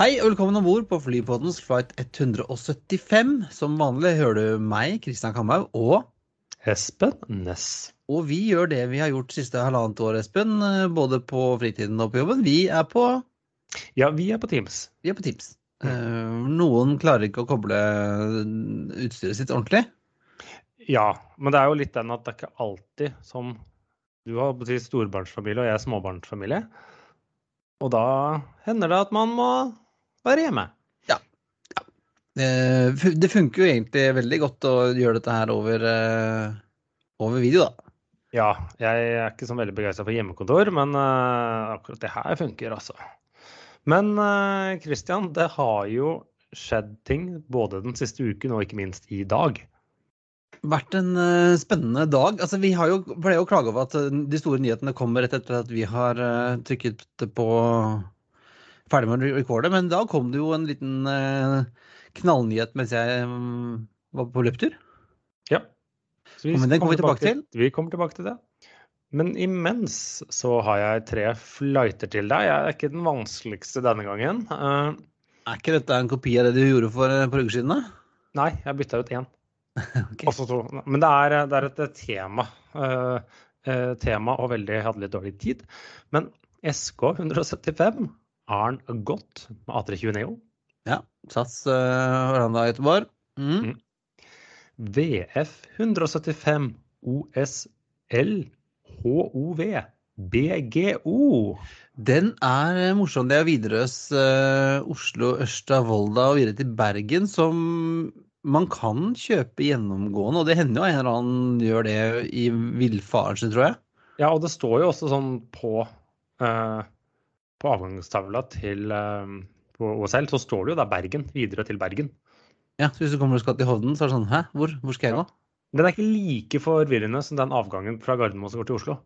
Hei og velkommen om bord på Flypoddens flight 175. Som vanlig hører du meg, Kristian Kamhaug, og Espen Næss. Og vi gjør det vi har gjort siste halvannet år, Espen. Både på fritiden og på jobben. Vi er på, Ja, vi er på Teams. vi er på Teams. Mm. Noen klarer ikke å koble utstyret sitt ordentlig. Ja, men det er jo litt den at det er ikke alltid som Du har storbarnsfamilie, og jeg er småbarnsfamilie. Og da hender det at man må være hjemme. Ja. ja. Det funker jo egentlig veldig godt å gjøre dette her over, eh, over video, da. Ja, jeg er ikke så veldig begeistra for hjemmekontor, men eh, akkurat det her funker, altså. Men eh, Christian, det har jo skjedd ting både den siste uken og ikke minst i dag. vært en uh, spennende dag. Altså, vi har jo pleier å klage over at uh, de store nyhetene kommer rett etter at vi har uh, trykket på ferdig med å recorde, men da kom det jo en liten eh, knallnyhet mens jeg mm, var på løptur. Ja. Så vi men den kommer vi tilbake, tilbake til. til. Vi kommer tilbake til det. Men imens så har jeg tre flighter til deg. Jeg er ikke den vanskeligste denne gangen. Uh, er ikke dette en kopi av det du gjorde for et par uker siden? da? Nei, jeg bytta ut én. okay. To. Men det er, det er et tema. Uh, tema og veldig, jeg hadde litt dårlig tid. Men SK175 Arn Godt med A320 Neo. Ja. sats eh, Orlando uh, Göteborg. Mm. Mm. VF 175 OSL HOV BGO. Den er eh, morsom. Det er Widerøes uh, Oslo, Ørsta, Volda og videre til Bergen som man kan kjøpe gjennomgående, og det hender jo en eller annen gjør det i villfaren tror jeg. Ja, og det står jo også sånn på uh, på avgangstavla til eh, på OSL, så står det jo da Bergen, videre til Bergen. Ja, så Hvis du kommer og skal til Hovden, så er det sånn Hæ, hvor, hvor skal jeg gå? Den er ikke like forvirrende som den avgangen fra Gardermoen som går til Oslo.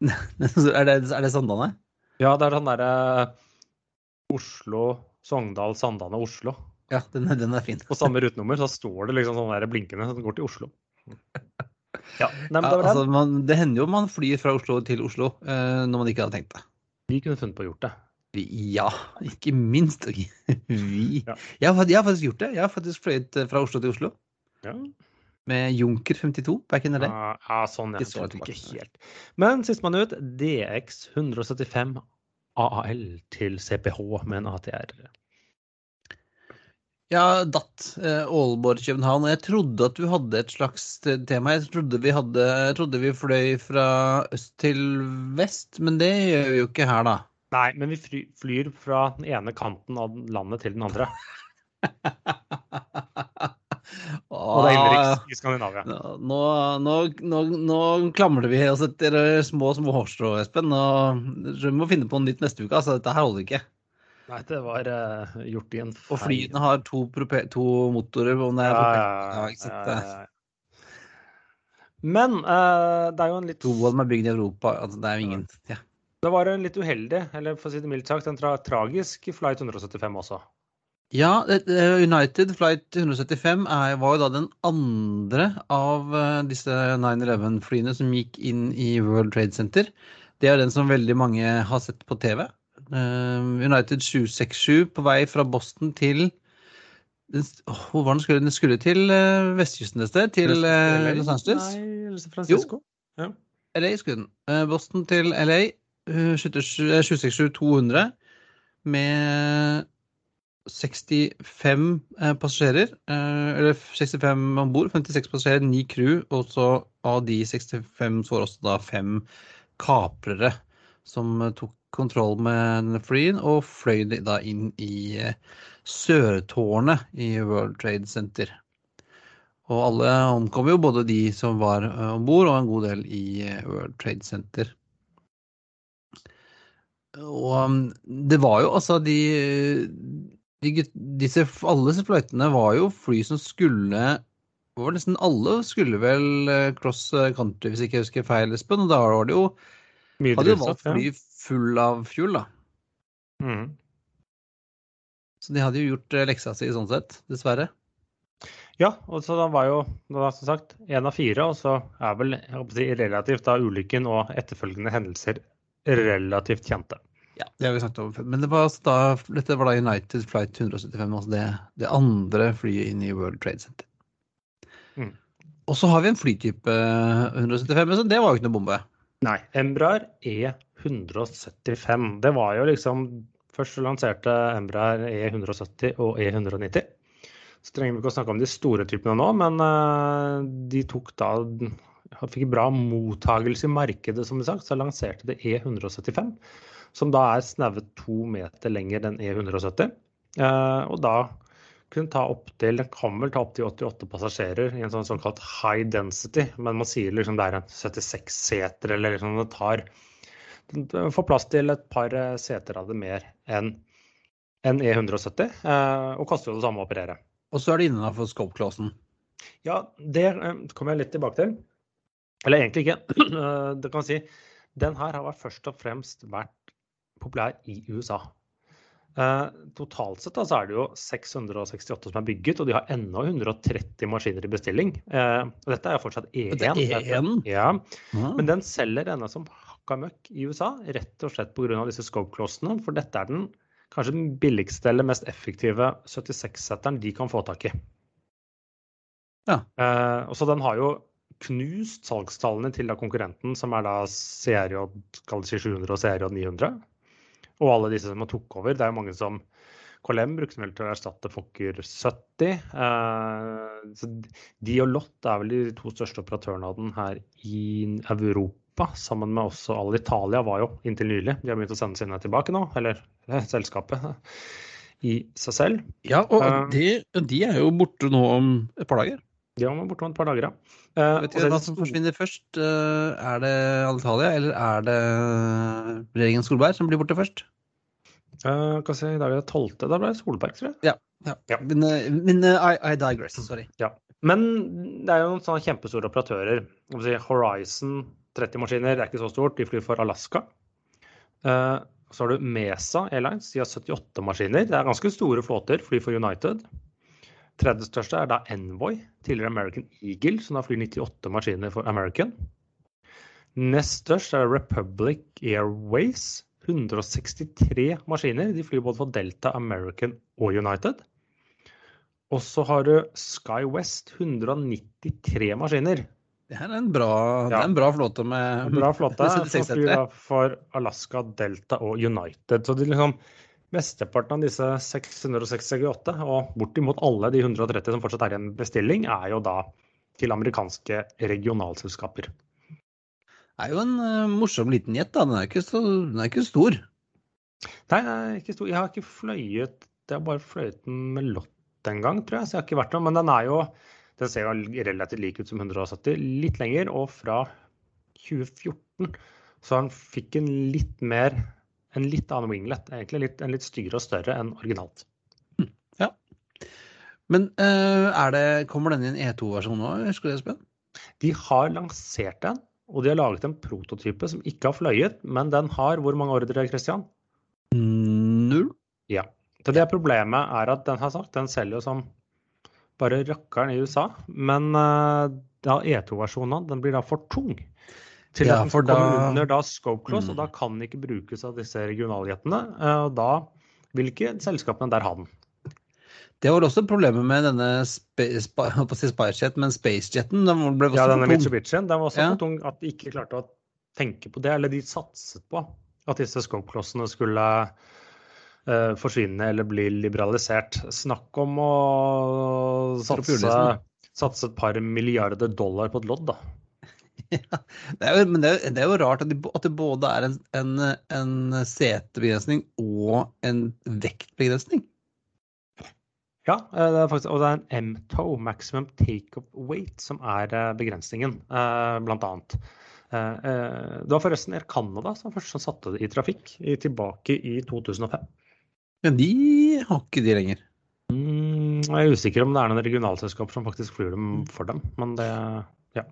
er, det, er det Sandane? Ja, det er sånn derre Oslo, Sogndal, Sandane, Oslo. Ja, den, den er fin. På samme rutenummer så står det liksom sånn der blinkende som går til Oslo. Ja, nei, men det var altså, man, det hender jo man flyr fra Oslo til Oslo eh, når man ikke hadde tenkt det. Vi kunne funnet på å gjort det. Ja, ikke minst. Vi. Ja. Jeg, har, jeg har faktisk gjort det. Jeg har faktisk fløyet eh, fra Oslo til Oslo Ja, med Junker 52 back in the day. ja, sånn ja. det så Ikke helt. Men sistemann ut, DX 175 AAL til CPH med en ATR. Ja, datt. Eh, Aalborg, København. Og jeg trodde at du hadde et slags tema. Jeg trodde vi, hadde, jeg trodde vi fløy fra øst til vest, men det gjør vi jo ikke her, da. Nei, men vi fly, flyr fra den ene kanten av landet til den andre. Og det er innenriks i Skandinavia. Nå, nå, nå, nå klamrer vi oss etter små små hårstrå, Espen. Og vi må finne på noe nytt neste uke. altså Dette her holder ikke. Nei, det var uh, gjort i en Og flyene har to, to motorer. Om det er Ja, ja, ja, ja. Men uh, det er jo en litt To av dem er bygd i Europa. Altså, det er jo ingen ja. Det var en litt uheldig, eller for å si det mildt sagt, en tra tragisk flight 175 også. Ja, United Flight 175 er, var jo da den andre av eh, disse 9-11-flyene som gikk inn i World Trade Center. Det er den som veldig mange har sett på TV. Eh, United 767 på vei fra Boston til Hvor var den skulle? Den skulle til eh, vestkysten et sted? Til eh, Los Angeles? Nei, San Francisco. Ja. LA skulle den. Eh, Boston til LA. eh, 767-200 med 65 eh, passasjerer. Eller 65 om bord, 56 passasjerer, 9 crew. Og så av de 65 så var også da fem kaprere som tok kontroll med flyen og fløy da inn i eh, sørtårnet i World Trade Center. Og alle omkom jo, både de som var om bord og en god del i eh, World Trade Center. Og um, det var jo altså de, de disse, Alle disse fløytene var jo fly som skulle var Nesten alle skulle vel eh, cross country, hvis ikke jeg husker feil, Espen. Og da var det jo Mye Hadde jo valgt fly full av fuel, da. Mhm. Så de hadde jo gjort eh, leksa si sånn sett, dessverre. Ja, og så da var jo var som sagt én av fire, og så er vel si, relativt da ulykken og etterfølgende hendelser relativt kjente. Ja, det har vi snakket om før. Men det var altså da, dette var da United Flight 175, altså det, det andre flyet inn i World Trade Center. Mm. Og så har vi en flytype 175, men så det var jo ikke noe bombe. Nei. Embraer E175. Det var jo liksom Først lanserte Embraer E170 og E190. Så trenger vi ikke å snakke om de store typene nå, men eh, de tok da Fikk bra mottagelse i markedet, som sagt, så lanserte det E175. Som da er snaue to meter lenger enn E170. Eh, og da kunne ta opp til, Den kan vel ta opptil 88 passasjerer i en sånn såkalt high density, men man sier liksom det er en 76 seter, eller liksom det tar den får plass til et par eh, seter av det mer enn en E170, eh, og koster jo det samme å operere. Og så er det innafor scope-clausen. Ja, det eh, kommer jeg litt tilbake til. Eller egentlig ikke. Eh, Det kan si, Den her har først og fremst vært populær i USA. Eh, totalt sett da, så er det jo 668 som er bygget, og de har ennå 130 maskiner i bestilling. Eh, og dette er jo fortsatt E1. Det er E1? Ja, Ah. men den selger ennå som hakka møkk i USA, rett og slett pga. disse scope-klossene. For dette er den kanskje den billigste eller mest effektive 76-setteren de kan få tak i. Ja. Eh, og så den har jo knust salgstallene til da konkurrenten, som er da CRJ kall det 700 og CRJ 900. Og alle disse som tok over. Det er jo mange som KLM brukte vel til å erstatte Fokker 70. Eh, så de og Lott er vel de to største operatørene av den her i Europa. Sammen med også all Italia var jo inntil nylig. De har begynt å sende sine tilbake nå, eller eh, selskapet i seg selv. Ja, og Eh. de, de er jo borte nå om et par dager. De var borte om et par dager, ja. Uh, Vet du hva som forsvinner først? Uh, Er det Alitalia, eller er det regjeringen Solberg som blir borte først? Uh, hva si, I dag er det 12. Da ble det Solberg, tror jeg. Ja. Men, eh, men eh, I, I digress, sorry. Men det er jo noen sånne kjempestore operatører. Si Horizon 30 maskiner, det er ikke så stort. De flyr for Alaska. Eh, så har du Mesa Airlines, de har 78 maskiner. Det er ganske store flåter, flyr for United. Tredje største er da Envoy, tidligere American Eagle, som da flyr 98 maskiner for American. Nest størst er Republic Airways, 163 maskiner. De flyr både for Delta, American og United. Og så har du SkyWest, 193 maskiner. Det er en bra, det Ja. er en bra flåte med Bra flåte. Som 76 flyr da for Alaska, Delta og United. Så de liksom, mesteparten av disse 668, og bortimot alle de 130 som fortsatt er i en bestilling, er jo da til amerikanske regionalselskaper. Det er jo en uh, morsom liten jet, da. Den er ikke, så, den er ikke stor. Nei, nei, ikke stor. Jeg har ikke fløyet Jeg har bare fløyet den med lott en gang, tror jeg. Så jeg har ikke vært noe. Men den er jo Den ser jo relativt lik ut som 170. Litt lenger. Og fra 2014 så han fikk en litt mer En litt annen winglet. Egentlig litt, en litt styggere og større enn originalt. Ja. Men eh, det, kommer den i en E2-versjon nå, husker du det, Espen? De har lansert den, og de har laget en prototype som ikke har fløyet, men den har hvor mange ordre, Christian? Null. Ja. Så det problemet er at den har sagt, den selger jo som bare rakkeren i USA. Men eh, E2-versjonen den blir da for tung. Til Ja, at den kommer da- under da scope clause, Mm. og da kan den ikke brukes av disse regionaljetene. eh, Og da vil ikke selskapene der ha den. Det var også problemet med denne spa, si Spicejet, men Spacejeten. Den ble også Ja, denne tung. Mitsubishien den var også Ja. for tung at de ikke klarte å tenke på det. Eller de satset på at disse scope-klossene skulle uh, forsvinne eller bli liberalisert. Snakk om å satse, satse et par milliarder dollar på et lodd, da. Det er jo, men det er, det er jo rart at, det, at det både er en, en, en setebegrensning og en vektbegrensning. Ja, eh, det er faktisk, og det er en MTO, maximum take-up weight, som er eh, begrensningen, eh, blant annet. Det var forresten Air Canada som først satte det i trafikk tilbake i 2005. Men de har ikke de lenger. Mm, jeg er usikker om det er noen regionalselskaper som faktisk flyr dem for dem, men det ja.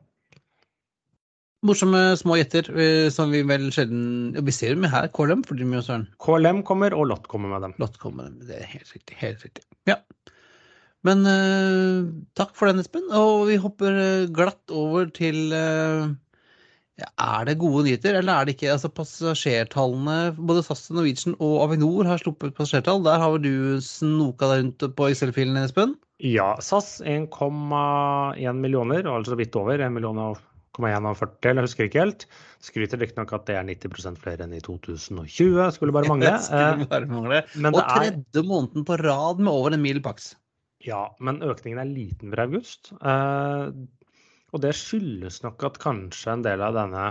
Morsomme små gjetter eh, som vi vel sjelden Vi ser dem her, KLM, for de mye søren. KLM kommer, og Lott kommer med dem. Lott kommer med dem. Det er helt riktig. Helt riktig. Ja. Men uh, takk for den, Espen. Og vi hopper eh, glatt over til uh, ja, Er det gode nyheter, eller er det ikke? Altså Passasjertallene Både SAS, Norwegian og Avinor har sluppet passasjertall. Der har vel du snoka deg rundt på Excel-filen, Espen? Ja, SAS 1,1 millioner, altså vidt over 1 million og 1,41, eller jeg husker ikke helt. Skryter riktignok at det er 90% flere enn i 2020. Skulle bare mangle. Skulle bare mangle. Men Og det er tredje måneden på rad med over en mil pax. Ja, men økningen er liten fra august. Eh, og det skyldes nok at kanskje en del av denne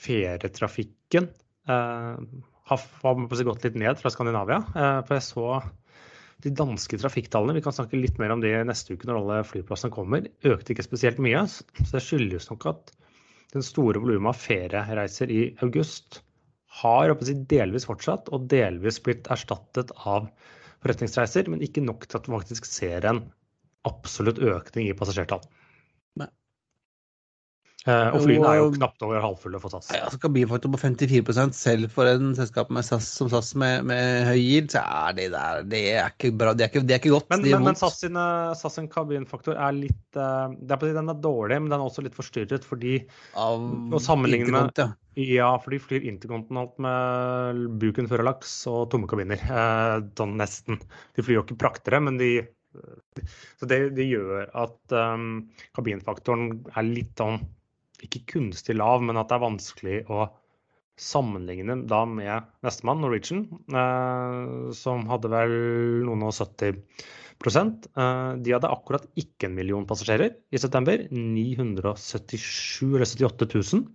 ferietrafikken eh, har gått litt ned fra Skandinavia. Eh, for jeg så de danske trafikktallene, vi kan snakke litt mer om det neste uke når alle flyplassene kommer, økte ikke spesielt mye. Så det skyldes nok at den store volumet av feriereiser i august har delvis fortsatt og delvis blitt erstattet av forretningsreiser, men ikke nok til at vi faktisk ser en absolutt økning i passasjertall. Eh, og flyene er jo knapt over halvfulle for SAS. Ja, altså Kabinfaktor på 54% selv for en selskap med SAS, som SAS med, med høy gild, så er det der Det er ikke bra. Det er ikke, det er ikke godt. Men, men, men. SAS, sin, SAS sin kabinfaktor er litt eh, det er på Den er dårlig, men den er også litt forstyrret fordi Av å sammenligne med- ja. Ja, for de flyr interkontinentalt med buken før laks og tomme kabiner. Eh, sånn nesten. De flyr jo ikke praktere, men de Så det, det gjør at um, kabinfaktoren er litt sånn Ikke kunstig lav, men at det er vanskelig å sammenligne da med nestemann, Norwegian, eh, som hadde vel noen og 70 eh, De hadde akkurat ikke en million passasjerer i september. 977 eller 78 000.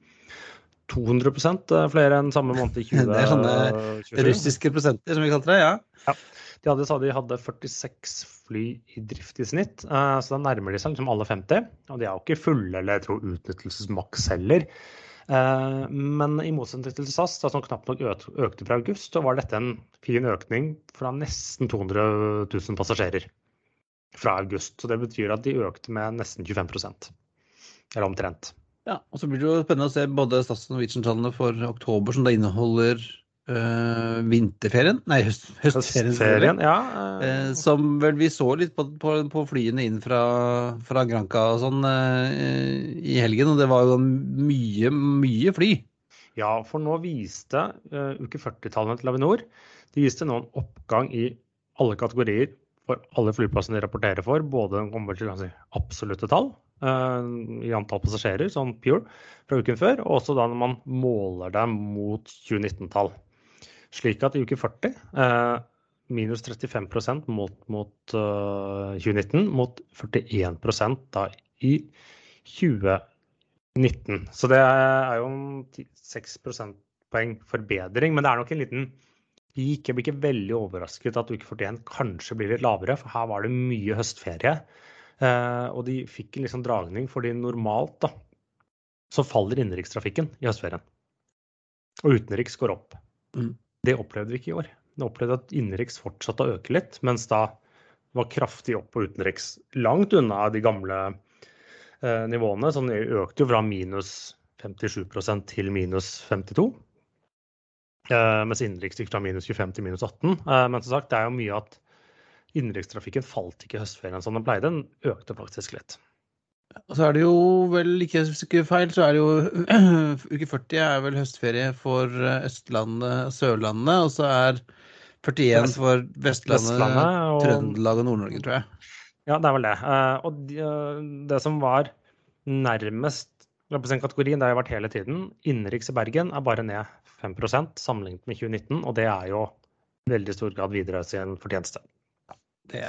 200 flere enn samme måned i 2020. Det er sånne Russiske prosenter, som vi kalte det. ja. De hadde, sa de hadde 46 fly i drift i snitt, eh, så da nærmer de seg liksom alle 50. Og de er jo ikke fulle eller jeg tror utnyttelsesmaks heller. Eh, Men i motsetning til SAS, da, som knapt nok økte fra august, så var dette en fin økning fra nesten 200 000 passasjerer fra august. Så det betyr at de økte med nesten 25 Eller omtrent. ja. Og så blir det jo spennende å se både SAS og Norwegian-tallene for oktober, som da inneholder øh, vinterferien Nei, høst, høstferien. Høstferien, ja. Eh, som vel vi så litt på, på, på flyene inn fra, fra Granca og sånn øh, i helgen, og det var jo mye, mye fly. Ja, for nå viste uke 40-tallene til Avinor de viste nå en oppgang i alle kategorier for alle flyplassene de rapporterer for. Både de kommer til si, absolutte tall i antall passasjerer, sånn pure, fra uken før, og også da når man måler dem mot 2019-tall. Slik at i uke 40 uh, minus 35 mot, mot uh, 2019, mot 41% da i 2019. Så det er jo en 6 prosentpoeng forbedring, men det er nok en liten peak. Jeg blir ikke veldig overrasket at uke 41 kanskje blir litt lavere, for her var det mye høstferie. Eh, og de fikk en liksom dragning fordi normalt da, så faller innenrikstrafikken i høstferien. Og utenriks går opp. Mm. Det opplevde vi ikke i år. Vi opplevde at innenriks fortsatte å øke litt, mens da var kraftig opp på utenriks. Langt unna de gamle eh, nivåene. Så den økte jo fra minus 57% til minus 52. Eh, mens innenriks gikk fra minus 25 til minus 18. Eh, men som sagt, det er jo mye at innenrikstrafikken falt ikke i høstferien som den pleide. Den økte faktisk litt. Og så er det jo vel, ikke ikke feil, så er det jo uke 40 er vel høstferie for eh, Østlandet og Sørlandet, og så er 41 for Vestlandet, Vestlandet og- Trøndelag og Nord-Norge, tror jeg. Ja, det er vel det. Eh, og eh, det som var nærmest kategorien, det har vært hele tiden. Innenriks i Bergen er bare ned 5% sammenlignet med 2019, og det er jo i veldig stor grad Widerøe sin fortjeneste. Det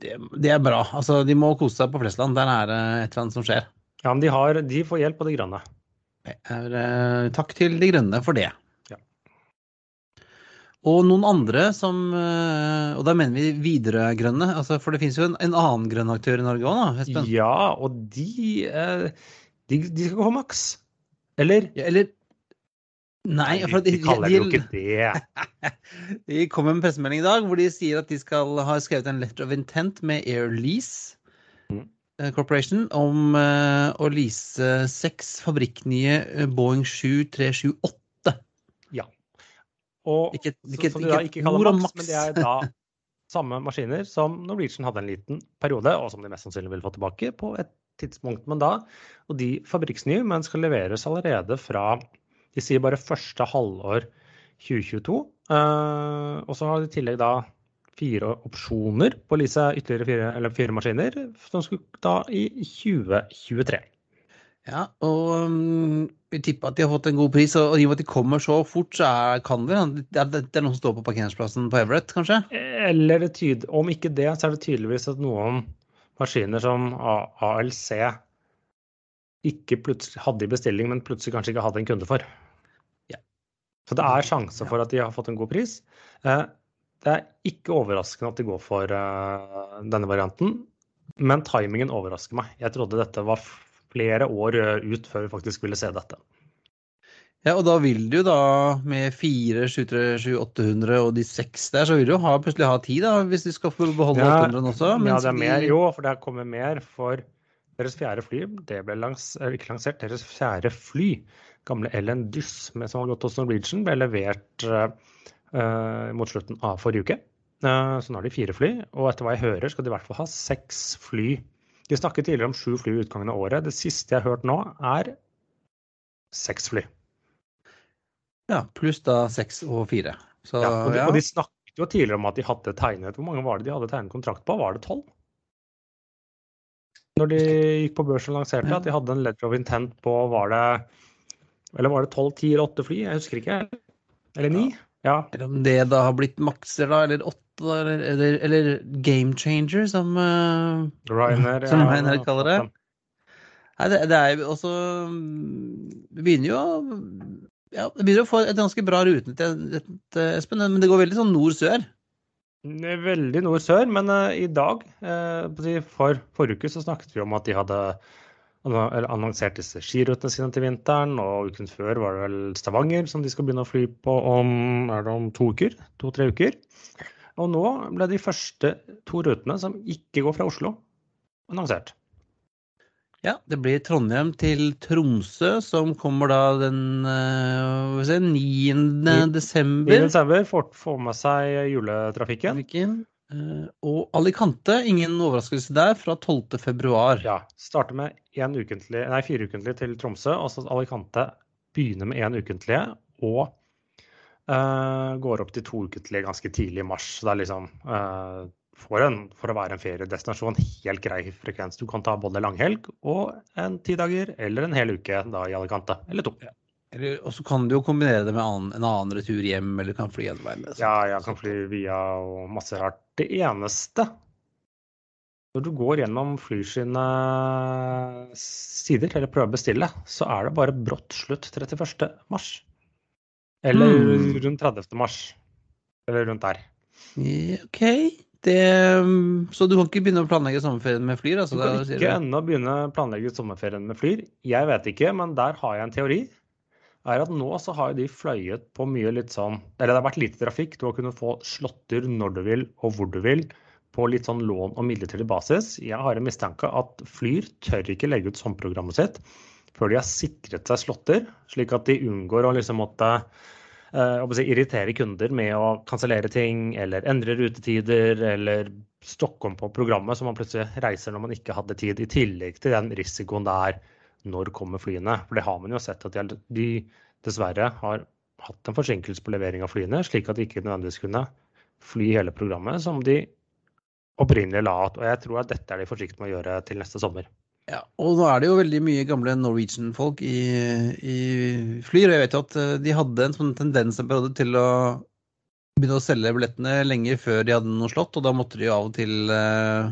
det, det er bra. Altså, de må kose seg på Flesland. Der er det et eller annet som skjer. Ja, men de, har, de får hjelp av de grønne. Er, eh, takk til De Grønne for det. Ja. Og noen andre som eh, Og da mener vi Widerøe-grønne. Altså, for det finnes jo en, en annen grønn aktør i Norge òg? Espen? Ja, og de, eh, de, de skal gå maks. Eller? Ja, eller Nei, for de, de, kaller det jo ikke det. de kom med en pressemelding i dag hvor de sier at de skal ha skrevet en letter of intent med Air Lease Mm. eh, Corporation om eh, å lease seks fabrikknye eh, Boeing 7378. Ja. Og, Ikke, ikke, som de da ikke kaller om Max, men det er da samme maskiner som Norwegian hadde en liten periode, og som de mest sannsynlig vil få tilbake på et tidspunkt. Men da, og de fabrikksnye, men skal leveres allerede fra de sier bare første halvår 2022. Eh, og så har de i tillegg da fire opsjoner på å lease ytterligere fire, eller fire maskiner, som skulle da i 2023. Ja, og um, vi tipper at de har fått en god pris, og i og med at de kommer så fort, så er, kan det det er, det er noen som står på parkeringsplassen på Everett, kanskje? Eller det tyd, om ikke det, så er det tydeligvis at noen maskiner som ALC ikke plutselig hadde i bestilling, men plutselig kanskje ikke hadde en kunde for. Så det er sjanse for at de har fått en god pris. Eh, Det er ikke overraskende at de går for eh, denne varianten, men timingen overrasker meg. Jeg trodde dette var flere år eh, ut før vi faktisk ville se dette. Ja, og da vil du jo da, med fire 737-800 og de seks der, så vil du jo ha, plutselig ha ti, da, hvis du skal få beholde Ja, 800 også. Ja, det er mer, jo, for det kommer mer for deres fjerde fly. Det ble langs, ikke lansert, deres fjerde fly, gamle Ellen Dyss, som har gått hos Norwegian, ble levert eh, mot slutten av forrige uke. Uh, så nå har de fire fly, og etter hva jeg hører, skal de i hvert fall ha seks fly. De snakket tidligere om sju fly ved utgangen av året. Det siste jeg har hørt nå, er seks fly. Ja, pluss da seks og fire. Så Ja, og, de, ja. og de snakket jo tidligere om at de hadde tegnet Hvor mange var det de hadde tegnet kontrakt på? Var det tolv? Når de gikk på børsen og lanserte, Ja. at de hadde en letter of intent på Var det Eller var det tolv, ti eller åtte fly? Jeg husker ikke. Eller ni? Ja. Eller om det da har blitt makser, da, eller åtte, eller, eller, eller game changer, som uh, Ryanair. Som ja, Ryanair kaller det. Nei, det, det er jo også Det begynner jo å ja, det begynner å få et ganske bra rutenett, eh, Espen, men det går veldig sånn nord-sør. Det er Veldig nord-sør, men uh, i dag, eh, si, for forrige uke, så snakket vi om at de hadde anno- eller annonsert disse skirutene sine til vinteren. Og uken før var det vel Stavanger som de skal begynne å fly på om, er det om to uker? To-tre uker. Og nå ble de første to rutene som ikke går fra Oslo, annonsert. Ja, det blir Trondheim til Tromsø, som kommer da den vi si, 9. I desember. desember får, får med seg juletrafikken. Trafikken. Eh, Og Alicante, ingen overraskelse der, fra 12. februar. Ja, starter med en ukentlig, nei, fire ukentlige til Tromsø, og så Alicante begynner med én ukentlige og uh, går opp til to ukentlige ganske tidlig i mars. Så det er liksom uh, for, en, for å være en feriedestinasjon helt grei frekvens. Du kan ta både langhelg og en ti dager eller en hel uke da i Alicante, eller to. Eller- Og så kan du jo kombinere det med en annen retur hjem, eller kan fly en vei. Med, Ja, jeg kan fly via og masse rart. Det eneste Når du går gjennom fly sine sider, eller prøver å bestille, så er det bare brått slutt 31. mars. Eller mm. rundt 30. mars. Eller rundt der. OK. Det, mm, så du kan ikke begynne å planlegge sommerferien med fly? Altså, Du kan ikke ennå begynne å planlegge sommerferien med flyr. Jeg vet ikke, men der har jeg en teori. Er at nå så har de fløyet på mye litt sånn Eller det har vært lite trafikk. Du har kunnet få slåtter når du vil og hvor du vil på litt sånn lån og midlertidig basis. Jeg har en mistanke at Flyr tør ikke legge ut sommerprogrammet sitt før de har sikret seg slåtter, slik at de unngår å liksom måtte eh, å si, irritere kunder med å kansellere ting eller endre rutetider eller stokke om på programmet så man plutselig reiser når man ikke hadde tid, i tillegg til den risikoen det er når kommer flyene. For det har man jo sett at de, de dessverre har hatt en forsinkelse på levering av flyene, slik at de ikke nødvendigvis kunne fly hele programmet som de opprinnelig la at, Og jeg tror at dette er de forsiktige med å gjøre til neste sommer. Ja, og nå er det jo veldig mye gamle Norwegian-folk i, i Flyr. Jeg vet jo at eh, de hadde en sånn tendens en periode til å begynne å selge billettene lenge før de hadde noe slått, og da måtte de jo av og til eh,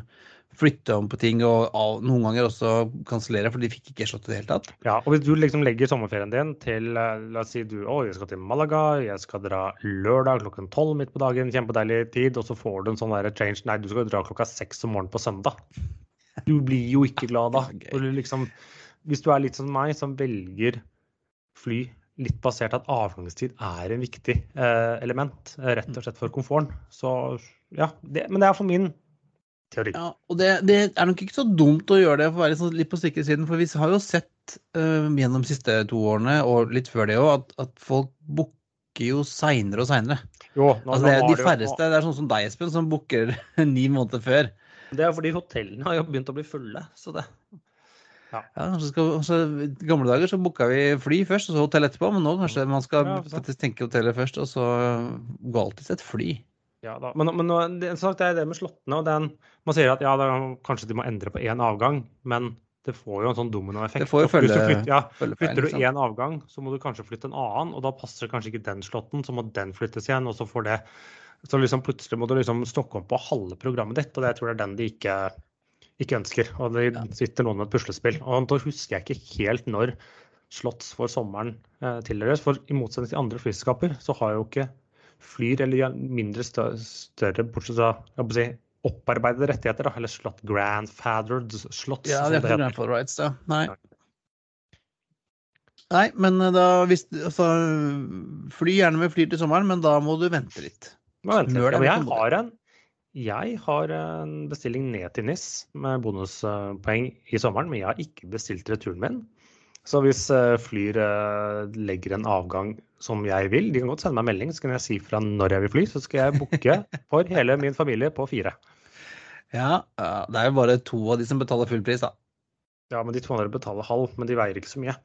flytte om på ting, og noen ganger også kansellere, for de fikk ikke slått i det hele tatt. Ja, og hvis du liksom legger sommerferien din til eh, La oss si du å, jeg skal til Malaga, jeg skal dra lørdag klokken tolv midt på dagen, kjempedeilig tid, og så får du en sånn der change Nei, du skal dra klokka seks om morgenen på søndag. Du blir jo ikke glad da. Du liksom, hvis du er litt som meg, som velger fly litt basert at avgangstid er en viktig eh, element, rett og slett for komforten. Så ja, det, men det er for min teori. Ja, og det, det, er nok ikke så dumt å gjøre det for å være sånn litt på sikkerhetssiden, for vi har jo sett uh, gjennom de siste to årene, og litt før det òg, at, at, folk booker jo seinere og seinere. Altså, det er de færreste, det er sånn som deg, Espen, som booker ni måneder før. Det er fordi hotellene har jo begynt å bli fulle, så det ja. ja så skal, så, gamle dager så booka vi fly først, og så hotell etterpå. Men nå kanskje man skal ja, faktisk tenke hotellet først, og så gå alltid til et fly. Ja da, Men, men det, det er det med slottene. og den, Man sier at ja, da, kanskje de må endre på én avgang, men det får jo en sånn dominoeffekt. Det får jo følge, flytter, ja, flytter du én avgang, så må du kanskje flytte en annen, og da passer kanskje ikke den slåtten, så må den flyttes igjen. og så får det, så liksom plutselig må du liksom stokke om på halve programmet ditt, og det jeg tror jeg er den de ikke ikke ønsker. Og det sitter noen med et puslespill. Og da husker jeg ikke helt når Slotts for sommeren eh, tilhøres. For i motsetning til andre flyselskaper, så har jo ikke Flyr eller mindre større, bortsett fra si, opparbeidede rettigheter, da, eller slott grandfathered slots. Ja, det er ikke grandfather rights, da. Nei. Nei, men eh, da hvis altså, Fly gjerne med flyr til sommeren, men da må du vente litt. Vente. Ja, jeg har en jeg har en bestilling ned til NIS med bonuspoeng i sommeren, men jeg har ikke bestilt returen min. Så hvis eh, Flyr eh, legger en avgang som jeg vil, de kan godt sende meg melding, så kan jeg si fra når jeg vil fly. Så skal jeg booke for hele min familie på fire. Ja, det er jo bare to av de som betaler full pris, da. Ja, men de to andre betaler halv, men de veier ikke så mye.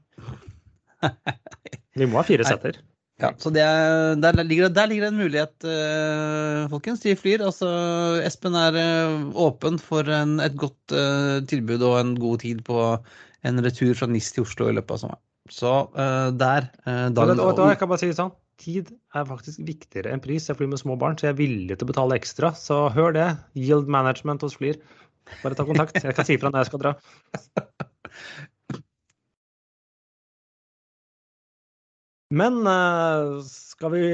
Vi må ha fire setter. Ja, så er, der, ligger, der, ligger, det en mulighet, uh, folkens. De flyr. Altså, Espen er uh, åpen for en, et godt uh, tilbud og en god tid på en retur fra NIS til Oslo i løpet av sommeren. Så der dagen, da, da, Jeg kan bare si sånn. Tid er faktisk viktigere enn pris. Jeg flyr med små barn, så jeg er villig til å betale ekstra. Så hør det. Yield management hos Flyr. Bare ta kontakt. Jeg kan si fra når jeg skal dra. Men uh, skal vi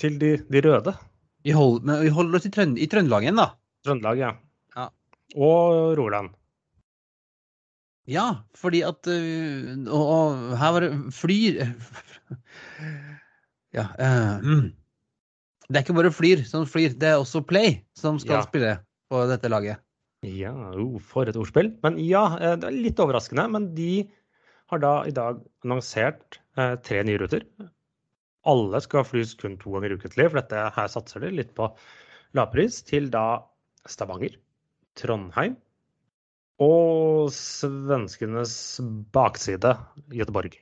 til de, de røde? Vi holder, vi holder oss i, Trønd i Trøndelag igjen, da. Trøndelag, ja. ja. Og Rogaland. Ja, fordi at uh, og, og, her var det Flyr Ja. Uh, det er ikke bare Flyr som flyr, det er også Play som skal ja. spille på dette laget. Ja, oh, for et ordspill. Men ja, det er litt overraskende. Men de har da i dag annonsert eh, tre nye ruter. Alle skal flys kun to ganger ukentlig, for dette her satser de litt på lavpris, til da Stavanger, Trondheim og svenskenes bakside, Göteborg.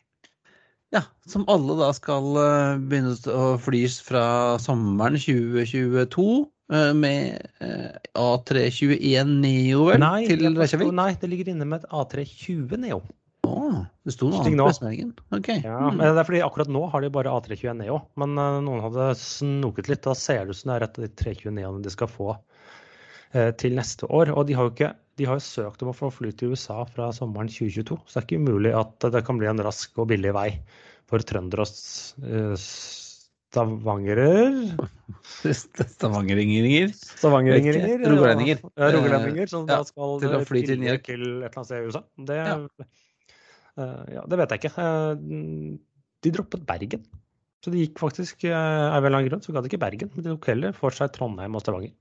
Ja, som alle da skal eh, begynne å flys fra sommeren 2022 eh, med eh, A321 Neo vel, nei, til Reykjavik? Nei, det ligger inne med et A320 Neo. Oh, det sto noe annet på pressemeldingen? Okay. Ja, mm. det er fordi akkurat nå har de bare A321 Neo. Men noen hadde snoket litt. Da ser det ut som det er de 320 Neoene de skal få til neste år. Og de har jo ikke de har jo søkt om å få fly til USA fra sommeren 2022. Så det er ikke umulig at det kan bli en rask og billig vei for trøndere og uh, stavangerer Stavangeringer? Stavangeringer. Rogalendinger. Ja, rogalendinger som ja, da skal til, å fly til, til et eller annet sted i USA. Det, ja. Eh, ja, det vet jeg ikke. Eh, de droppet Bergen. Så de gikk faktisk eh, av en eller annen grunn, så ga de ikke Bergen, men de tok heller for seg Trondheim og Stavanger.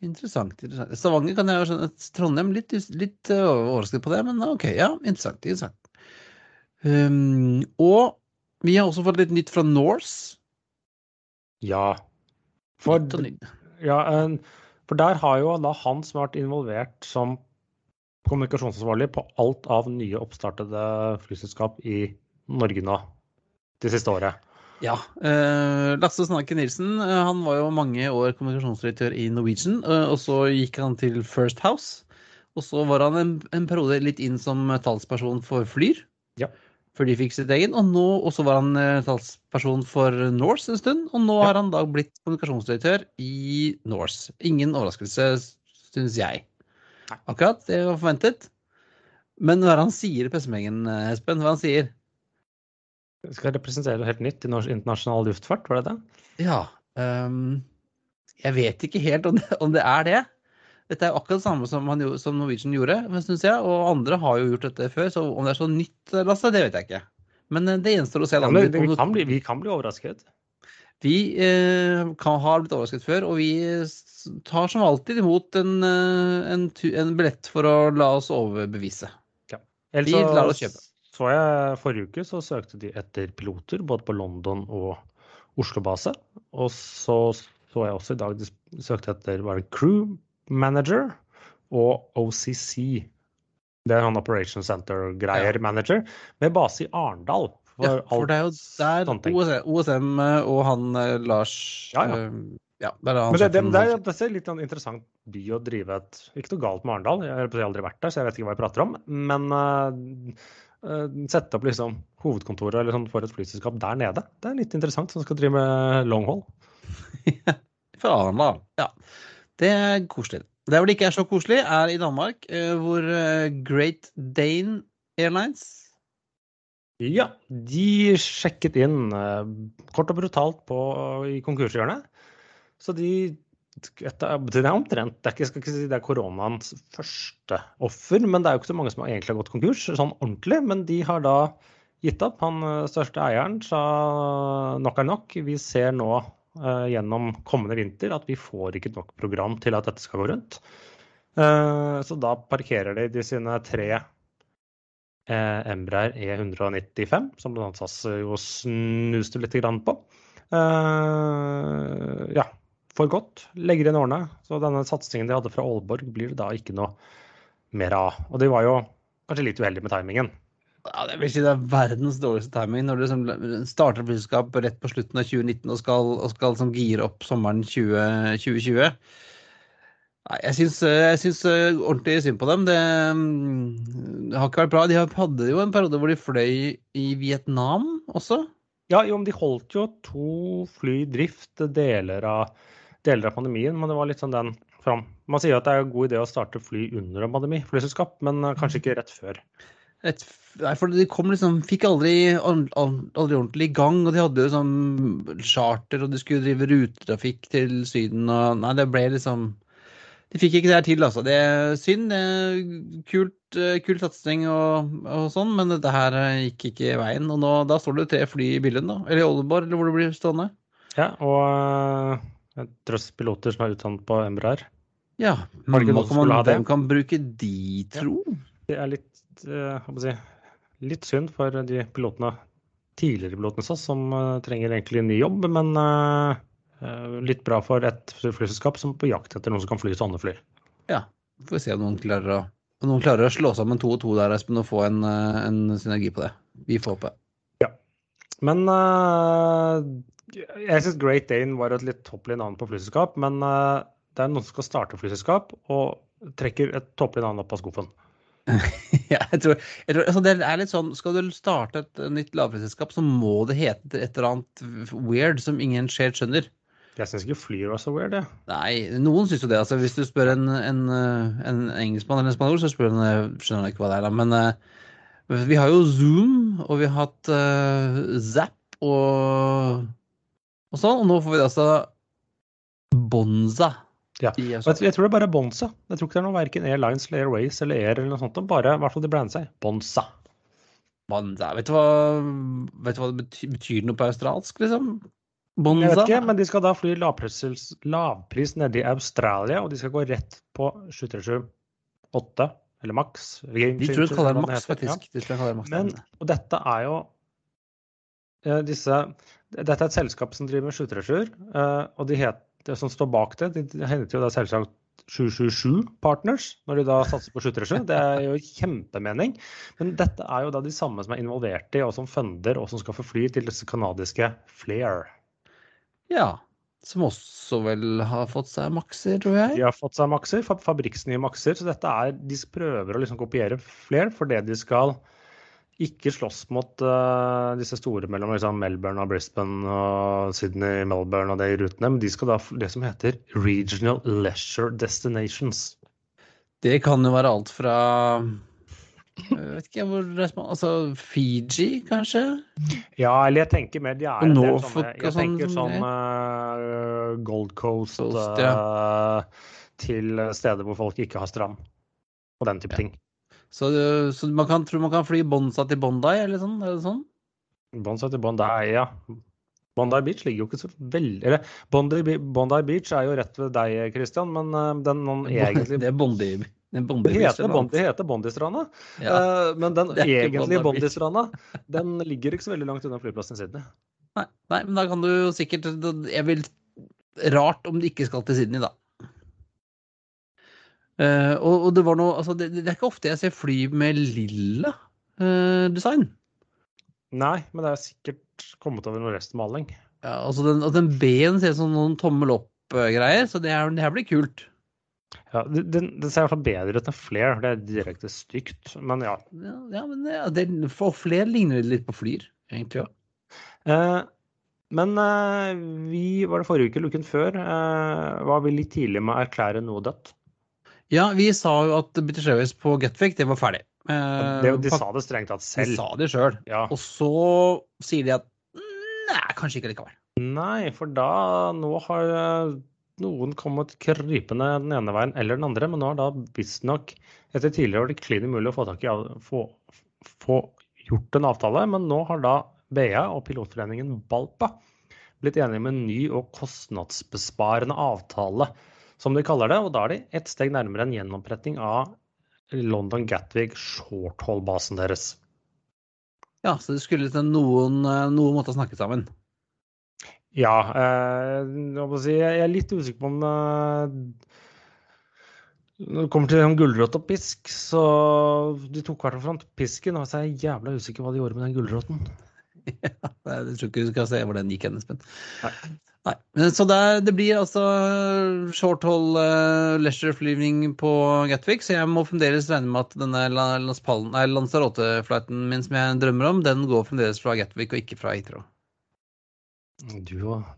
Interessant. interessant. Stavanger kan jeg jo skjønne. Trondheim litt, litt overrasket på det, men OK. Ja, interessant. interessant. Um, og vi har også fått litt nytt fra Norse. Ja. For, ja, for der har jo da han som har vært involvert som kommunikasjonsansvarlig på alt av nye oppstartede flyselskap i Norge nå det siste året. Ja. Eh, Lasse Snakke Nilsen eh, han var jo mange år kommunikasjonsdirektør i Norwegian. Eh, og så gikk han til First House. Og så var han en, en periode litt inn som talsperson for Flyr. Ja. Før de fikk sitt egen. Og nå også var han talsperson for Norse en stund. Og nå ja. har han da blitt kommunikasjonsdirektør i Norse. Ingen overraskelse, syns jeg. Akkurat. Det var forventet. Men hva er det han sier i pressemeldingen, Espen? Hva han sier skal representere noe helt nytt i norsk internasjonal luftfart, var det det? Ja. Um, jeg vet ikke helt om det, om det, er det. Dette er akkurat det samme som, han, som Norwegian gjorde synes jeg, og andre har jo gjort dette før. Så om det er så nytt, Lasse, det vet jeg ikke. Men eh, det gjenstår å se. Ja, men vi, kan bli, vi kan bli overrasket. Vi eh, kan har blitt overrasket før, og vi tar som alltid imot en, eh, en, en billett for å la oss overbevise. Ellers Vi lar oss kjøpe. Så jeg forrige uke så søkte de etter piloter både på London og Oslo-base. Og så så jeg også i dag de søkte etter var det crew manager og OCC. Det er han Operation Center-greier manager, med base i Arendal. Ja, for det er jo der. OSM, OSM og han eh, Lars Ja, ja. eh, ja, det er han Men det, det, det, er, det er litt en interessant by å drive et Ikke noe galt med Arendal, jeg har aldri vært der, så jeg vet ikke hva jeg prater om. Men eh, eh, sette opp liksom hovedkontoret eller sånn for et flyselskap der nede. Det er litt interessant, som skal drive med long. Fra Arendal. Ja. Det er koselig. Der hvor det ikke er så koselig, er i Danmark, eh, hvor eh, Great Dane Airlines Ja, de sjekket inn eh, kort og brutalt på, i konkurshjørnet. Så de etter, Det er omtrent det er ikke, skal ikke si det er koronaens første offer, men det er jo ikke så mange som egentlig har gått konkurs sånn ordentlig. Men de har da gitt opp. Han eh, største eieren sa nok er nok. Vi ser nå uh, gjennom kommende vinter at vi får ikke nok program til at dette skal gå rundt. Uh, så da parkerer de de sine tre uh, Embraer E195, som bl.a. SAS jo snuste litt på. Ja, for godt. Legger inn årene. Så denne satsingen de hadde fra Aalborg, blir det da ikke noe mer av. Og de var jo kanskje litt uheldige med timingen. ja, det vil si det er verdens dårligste timing når du liksom starter flyselskap rett på slutten av 2019 og skal, og skal liksom gire opp sommeren 20, 2020. Nei, jeg syns, jeg syns eh, ordentlig synd på dem. Det, mm, det har ikke vært bra. De hadde jo en periode hvor de fløy i Vietnam også. Ja, jo, men de holdt jo to fly i drift deler av, deler av pandemien, men det var litt sånn den fram. Man sier at det er en god idé å starte fly under en pandemi, flyselskap, men eh, kanskje ikke rett før. Et, nei, for de kom liksom, fikk aldri, aldri ordentlig i gang, og de hadde jo sånn charter, og de skulle drive rutetrafikk til Syden, og nei, det ble liksom De fikk ikke det her til, altså. Det er synd. Det er kult, eh, kul satsing og, og sånn, men dette her eh, gikk ikke veien. Og nå, da står det tre fly i Billund, da. Eller i Oldenborg, eller hvor det blir stående. Ja, og drøss piloter som er utdannet på Embraer. Ja. men hva kan man, hvem kan bruke de, tro? Det er litt, eh, si, litt synd for de pilotene, tidligere pilotene hos som eh, trenger egentlig en ny jobb, men eh, eh, litt bra for et flyselskap som er på jakt etter noen som kan fly sånne fly. Ja. Får vi se om noen klarer å, noen klarer å slå sammen to og to der, Espen, og få en, eh, en synergi på det. Vi får håpe. Men jeg syns Great Dane var et litt topplig navn på flyselskap, men eh, det er noen som skal starte flyselskap og trekker et topplig navn opp av skuffen. Ja, jeg tror, jeg tror altså det er litt sånn, Skal du starte et nytt lavprisselskap, så må det hete et eller annet weird som ingen helt skjønner. Jeg syns ikke Flyr var så weird, jeg. Nei, noen syns jo det. altså Hvis du spør en, en, eh, en engelskmann eller en spanjol, så spør han, eh, skjønner han ikke hva det er. da, Men uh, vi har jo Zoom, og vi har hatt uh, Zapp og, og sånn. Og nå får vi altså Bonza. Ja. Jeg, jeg tror det er bare er Bonza. Jeg tror ikke det er noe verken Airlines eller Airways eller Air eller noe sånt. Bare i hvert fall de brander seg. Bonza. Bonza. Vet du hva, vet du hva det betyr, betyr noe på australsk, liksom? Bonza? Jeg vet ikke, men de skal da fly lavpris, lavpris nede i Australia, og de skal gå rett på 737-8, eller Max. De tror de kaller det maks, faktisk. Ja. De det maks. Men, og dette er jo disse Dette er et selskap som driver med 737, eh, og de het, det som står bak det, de, heter jo da selvsagt 777 Partners, når de da satser på 737. Det er jo kjempemening. Men dette er jo da de samme som er involvert i, og som funder, og som skal få fly til disse kanadiske Flair. Ja. Som også vel har fått seg makser, tror jeg. De har fått seg makser, fa- fabrikksnye makser. Så dette er, de prøver å liksom kopiere Flair fordi de skal ikke slåss mot uh, disse store mellom liksom Melbourne og Brisbane og Sydney, Melbourne og de rutene, men de skal da få det som heter Regional Leisure Destinations. Det kan jo være alt fra jeg vet ikke hvor Altså Fiji, kanskje? Ja, eller jeg tenker mer de er en del sånne Jeg tenker sånn uh, Gold Coast Coast, eh, til steder hvor folk ikke har strand. Og den type Ja. ting. Så, så man kan tro man kan fly Bonza til Bondi, eller sånn? Eller sånn? Bondi til Bondi, ja. Bondi Beach ligger jo ikke så veldig Eller Bondi, Bondi Beach er jo rett ved deg, Christian, men uh, den noen egentlig Det er Bondi. Det det heter, Bondi, heter Bondistranda, Ja. uh, men den egentlige Bondi. Bondistranda den ligger ikke så veldig langt unna flyplassen i Sydney. Nei, nei, men da kan du sikkert Jeg vil Rart om de ikke skal til Sydney, da. Eh, og, og det var noe Altså, det, det er ikke ofte jeg ser fly med lilla uh, design. Nei, men det er sikkert kommet over noe restmaling. Ja, altså den, og den B-en ser ut som noen tommel opp-greier, så det, er, det her blir kult. Ja, den, den ser i hvert fall bedre ut enn Flair. Det er direkte stygt, men ja. Ja, ja men det, det, for Flair ligner litt på Flyr, egentlig òg. Uh, men vi, var det forrige uke uken før, var vi litt tidlig med å erklære noe dødt. Ja, vi sa jo at British Airways på Getwick, det var ferdig. Eh, Det, de sa det strengt tatt de sa det sjøl. Ja. Og så sier de at nei, kanskje ikke likevel. Nei, for da Nå har eh, noen kommet krypende den ene veien eller den andre, men nå har da visstnok Etter tidligere var det klin umulig å få tak i få, få gjort en avtale, men nå har da BA og pilotforeningen Balpa blitt enige med en ny og kostnadsbesparende avtale, som de kaller det. Og da er de ett steg nærmere en gjenoppretting av London Gatwick shorthold-basen deres. Ja, så det skulle til noen, noen måte å snakke sammen. Ja, eh, jeg er litt usikker på om eh, Når det kommer til gulrot og pisk, så de tok hvert fram pisken, og så er jeg jævla usikker på hva de gjorde med den gulroten. Jeg tror ikke du skal se hvor den gikk hen, Espen. Nei. Så det, er- det blir altså short hold uh, leisure-flyvning på Gatwick, så jeg må fremdeles regne med at denne Lanzarote-flighten min som jeg drømmer om, den går fremdeles fra Gatwick og ikke fra Heathrow. Du og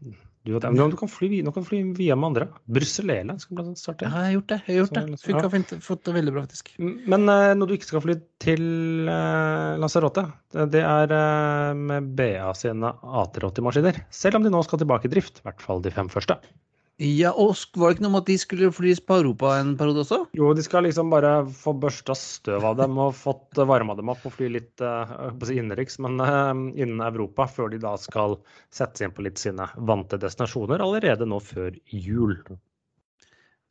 du, vet. Men du kan fly, nå kan du fly via med andre. Brussel Airlines skal blant annet Ja, jeg har gjort det. Jeg har gjort det. Funka ja. fint. Fått det veldig bra, faktisk. Men uh, når du ikke skal fly til uh, Lanzarote, det, det er uh, med BA sine A380-maskiner. Selv om de nå skal tilbake i drift, i hvert fall de fem første. Ja, og var det ikke noe om at de skulle flys på Europa en periode også? Jo, de skal liksom bare få børsta støv av dem og fått varma dem opp og fly litt eh, si innenriks, men uh, innen Europa, før de da skal settes inn på litt sine vante destinasjoner allerede nå før jul.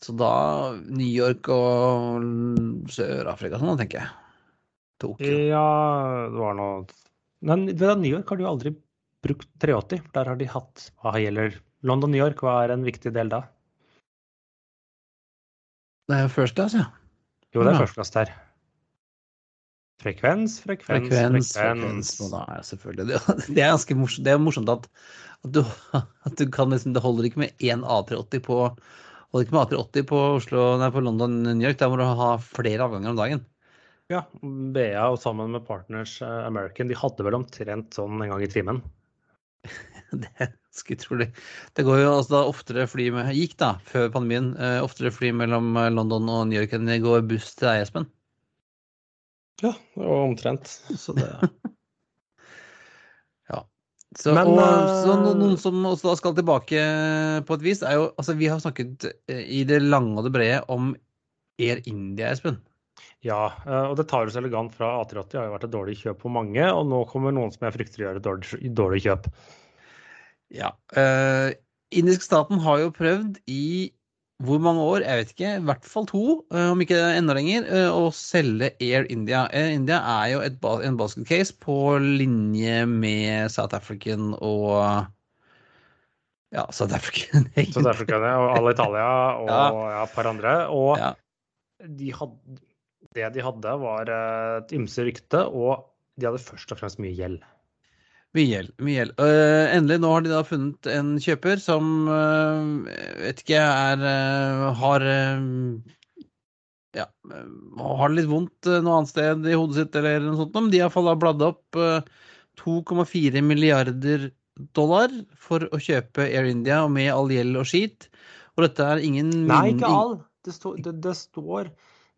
Så da New York og Sør-Afrika sånn, tenker jeg. Tokyo. Ja, det var noe Men New York har de jo aldri brukt 380, for der har de hatt Hva gjelder London-New York, hva er en viktig del da? Det er jo First Class, ja. Jo, det er Ja. class der. Frekvens, frekvens, Frekvens, frekvens. frekvens. Det, det er ganske morsomt, det er morsomt at, at, du, at du kan liksom Det holder ikke med én A380 på holder ikke med A380 på Oslo, nei, på London, New York. Der må du ha flere avganger om dagen. Ja, BA og sammen med Partners eh, American, de hadde vel omtrent sånn en gang i timen. Det ganske utrolig. Det går jo altså da oftere fly med Gikk da, før pandemien, eh, oftere fly mellom eh, London og New York enn det går buss til deg, Espen. Ja, det var omtrent. Så det Ja. Så, Men, og, eh, så no- noen som også da skal tilbake på et vis, er jo Altså, vi har snakket eh, i det lange og det brede om Air India, Espen. Ja, eh, og det tar jo så elegant fra A380 har jo vært et dårlig kjøp på mange, og nå kommer noen som jeg frykter gjør et dårlig, dårlig kjøp. Ja. Uh, indiske staten har jo prøvd i hvor mange år, jeg vet ikke, i hvert fall to, eh, om ikke enda lenger, eh, å selge Air India. Air India er jo et, en basket case på linje med South African og Ja, South African, South African og alle Italia og Alitalia Ja. ja. et par andre. Og Ja. de hadde, det de hadde, var eh, et ymse rykte, og de hadde først og fremst mye gjeld. Mye gjeld. Øh, endelig, nå har de da funnet en kjøper som uh, vet ikke er uh, Har Ja, har det litt vondt noe annet sted i hodet sitt eller noe sånt, men de har i da bladd opp øh, 2,4 milliarder dollar for å kjøpe Air India med all gjeld og skit. Og dette er ingen Nei, ikke all. Det, står- det, det står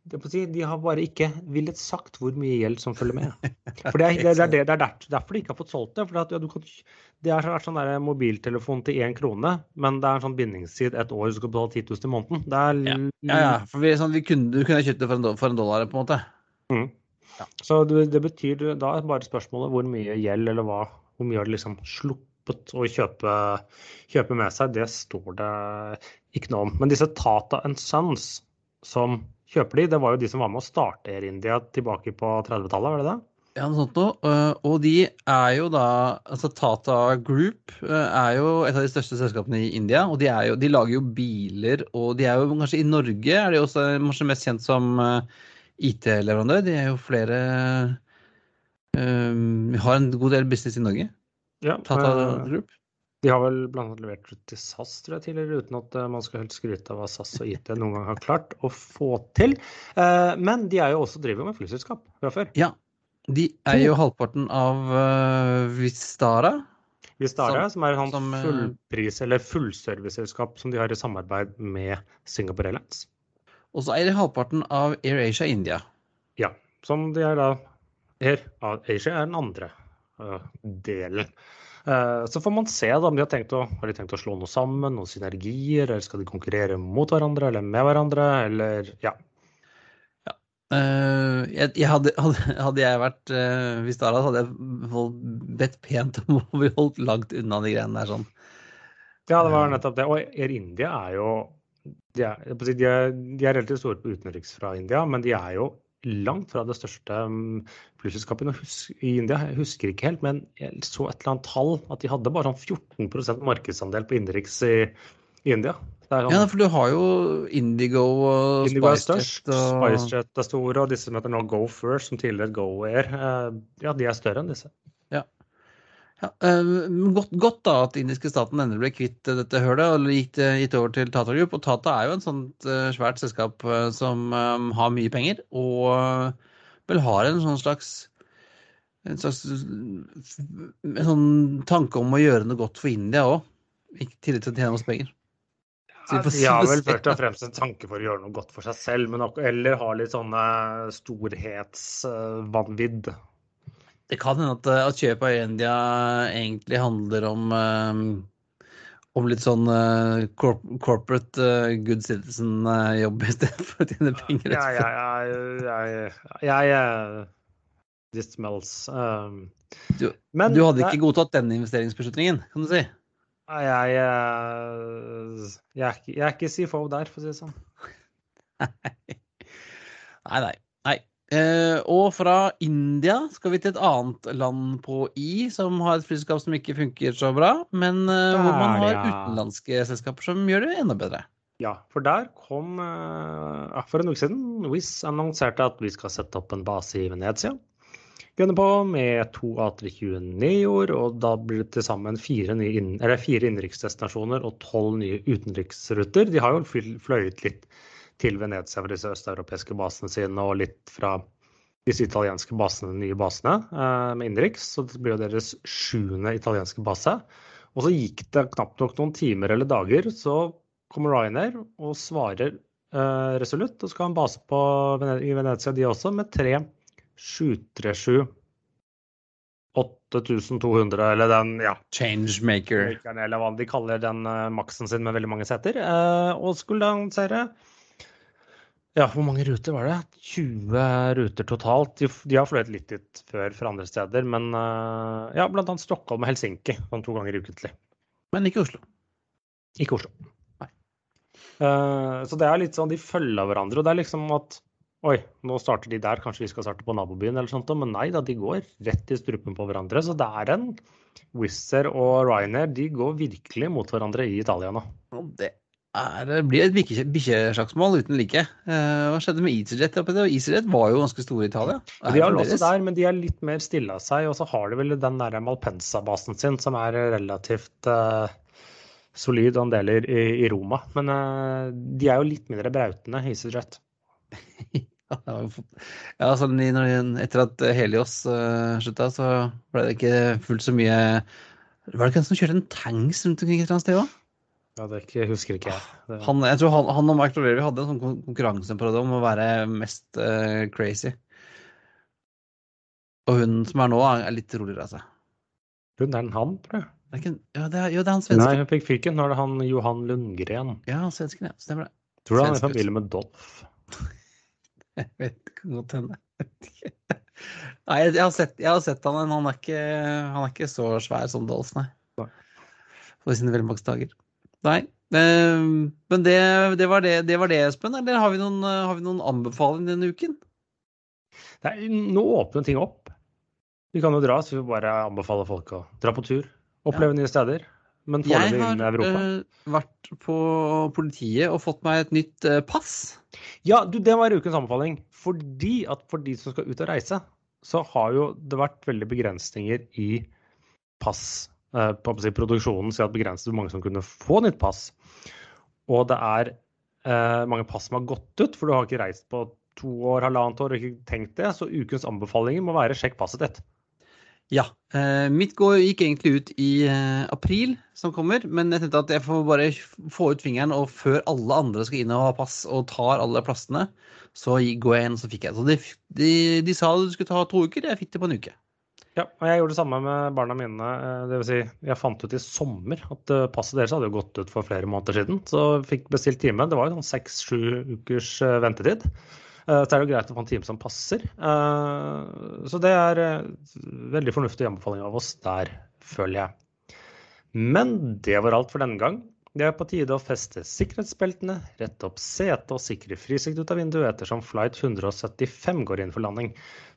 De har bare ikke villet sagt hvor mye gjeld som følger med. For Det er, det er, det er, er derfor de ikke har fått solgt det. For at, ja, du kan, det har vært sånn der mobiltelefon til én krone, men det er en sånn bindingstid et år, du skal betale 10 000 i måneden. Det er, Ja, ja, for vi, sånn, vi kunne, du kunne kjøpt det for en, for en dollar, på en måte. Så det, det betyr da bare spørsmålet hvor mye gjeld eller hva Hvor mye har de liksom sluppet å kjøpe, kjøpe med seg? Det står det ikke noe om. Men disse Tata and Sons som kjøper de, det var jo de som var med å starte Air India tilbake på 30-tallet, var det det? Ja, noe sånt noe. Eh, Og de er jo da Altså Tata Group eh, er jo et av de største selskapene i India. Og de, jo, de lager jo biler, og de er jo kanskje i Norge er de også kanskje mest kjent som eh, IT-leverandør. De er jo flere um, Har en god del business i Norge. Ja, Tata Group. De har vel annet levert til SAS tror jeg, tidligere, uten at eh, man skal helt skryte av hva SAS og IT noen gang har klart å få til. Eh, Men de er jo også driver med flyselskap fra før. Ja. De er jo halvparten av uh, Vistara. Vistara, som, er et som, eh, fullpris- eller fullserviceselskap som de har i samarbeid med Singapore Airlines. Og så er de halvparten av AirAsia India. Ja, som de er da Air Asia er den andre eh, delen. Eh, så får man se da, om de har tenkt å, har de tenkt å slå noe sammen, noen synergier, eller skal de konkurrere mot hverandre eller med hverandre, eller ja. Eh, jeg, jeg hadde, hadde, jeg vært uh, Vistara, hadde jeg bedt pent om å bli holdt langt unna de greiene der sånn. Ja, det var nettopp det. Og Air India er jo de er, de, er, de er relativt store på utenriks fra India, men de er jo langt fra det største hus- i India. Jeg husker ikke helt, men jeg så et eller annet tall at de hadde bare sånn 14% markedsandel på innenriks i, i India. Sånn, Ja, for du har jo Indigo og Indigo SpiceJet og SpiceJet er store, og disse som heter nå Go First, som tidligere het Go eh, ja, de er større enn disse. ja, eh, godt, godt da at indiske staten endelig ble kvitt eh, dette hølet og det gitt over til Tata Group. Og Tata er jo en sånt svært selskap som har mye penger, og vel har en sånn slags en slags en sånn tanke om å gjøre noe godt for India òg. I tillegg til å tjene masse penger. De har vel først og fremst en tanke for å gjøre noe godt for seg selv, men eller har litt sånne storhetsvanvidd. Det kan hende at, eh, at kjøpet av India egentlig handler om eh, om litt sånn uh, corp corporate uh, good citizen-jobb i stedet for å tjene penger. Ja, ja, ja, jeg, jeg eh, This smells. Um, Du- men Du hadde ikke ikke godtatt den investeringsbeslutningen, kan du si. Jeg, eh, jeg, jeg er ikke CFO der, for å si det sånn. Nei, nei. nei. Eh, og fra India skal vi til et annet land på I, som har et flyselskap som ikke funker så bra, men eh, hvor man har ja. utenlandske selskaper som gjør det enda bedre. Ja, for der kom eh, For en uke siden Wizz annonserte at vi skal sette opp en base i Venezia. Gunner på med to A320 Neoer, og da blir det til sammen fire, inn, fire innenriksdestinasjoner og tolv nye utenriksruter. De har jo fløyet litt til Venezia fra disse østeuropeiske basene sine, og litt fra disse italienske basene, de nye basene eh, med innenriks. Så det blir jo deres sjuende italienske base. Og så gikk det knapt nok noen timer eller dager, så kommer Ryanair og svarer eh, resolutt og skal ha en base på, i Venezia, de også, med tre 737 8200, eller den, ja, Changemaker. Eller hva de kaller den eh, maksen sin med veldig mange seter, eh, og skulle annonsere ja, hvor mange ruter var det? 20 ruter totalt. De, de har fløyet litt dit før fra andre steder, men eh, ja, annet Stockholm og Helsinki sånn to ganger ukentlig. Men ikke Oslo. Ikke Oslo. Nei. Uh, så det er litt sånn, de følger hverandre. Og det er liksom at Oi, nå starter de der, kanskje vi skal starte på nabobyen eller sånt. Men nei da, de går rett i strupen på hverandre. Så det er en Wizz Air og Ryanair, de går virkelig mot hverandre i Italia nå. Og det er, det blir et bikkjeslagsmål uten like. Eh, hva skjedde med EasyJet? EasyJet var jo ganske store i Italia. De er også der, men de er litt mer stille av seg. Og så har de vel den der Malpensa-basen sin, som er relativt eh, solid og en del i, i Roma. Men eh, de er jo litt mindre brautende, EasyJet. Ja, når, etter at Helios uh, slutta, så ble det ikke fullt så mye Var det ikke han som kjørte en tanks rundt omkring et eller annet sted òg? Ja, det ikke, husker ikke jeg. Det, Han, jeg tror han, han og Mark Rolevi hadde en sånn konkurranse på det om å være mest uh, crazy. Og hun som er nå, er litt roligere av seg. hun er en han, tror jeg. Det ikke, ja, det er, jo, det er han Nei, svensken. hun fikk fyken. Nå er det han Johan Lundgren. Ja, han svensken, ja. Stemmer det. Tror du han er i familie med Dolph? Jeg vet ikke godt hende. Nei, jeg har, sett, jeg har sett han, men han er ikke, han er ikke så svær som Dolph, nei. På sine velmaksdager. Nei. eh, Men det, det, var det, det var det, Espen. Eller har vi noen, har vi noen anbefaling denne uken? Nei, nå åpner ting opp. Vi kan jo dra, så vi bare anbefaler folk å dra på tur. Oppleve nye steder. Men Jeg foreløpig innen inn i Europa. uh, vært på politiet og fått meg et nytt uh, pass. Ja, du, det var ukens anbefaling. Fordi at for de som skal ut og reise, så har jo det vært veldig begrensninger i pass. Eh, på si, produksjonen sier at begrenset hvor mange som kunne få nytt pass. Og det er eh, mange pass som har gått ut, for du har ikke reist på to år, halvannet år og ikke tenkt det. Så ukens anbefalinger må være sjekk passet ditt. Ja. eh, mitt går, gikk egentlig ut i eh, april, som kommer. Men jeg tenkte at jeg får bare få ut fingeren, og før alle andre skal inn og ha pass og tar alle plassene, så går jeg inn, og så fikk jeg. Så de, de, de sa du skulle ta to uker, jeg fikk det på en uke. Ja, og jeg gjorde det samme med barna mine. eh, Det vil si, jeg fant ut i sommer at eh, passet deres hadde gått ut for flere måneder siden. Så fikk bestilt time. Det var jo sånn seks-sju ukers eh, ventetid. Så er det jo greit å få en time som passer. Så det er veldig fornuftig anbefaling av oss der, føler jeg. Men det var alt for denne gang. Det er på tide å feste sikkerhetsbeltene, rette opp setet og sikre frisikt ut av vinduet ettersom flight 175 går inn for landing.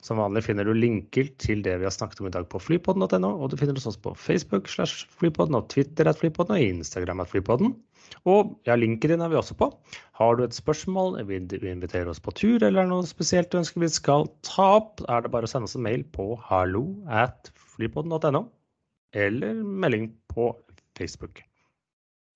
Som vanlig finner du linker til det vi har snakket om i dag på flypodden.no, og du finner oss også på Facebook slash flypodden og Twitter at flypodden og Instagram at flypodden. Og ja, linken din er vi også på. Har du et spørsmål, vil du invitere oss på tur eller er noe spesielt du ønsker vi skal ta opp, er det bare å sende oss en mail på hallo at flypodden.no, eller melding på Facebook.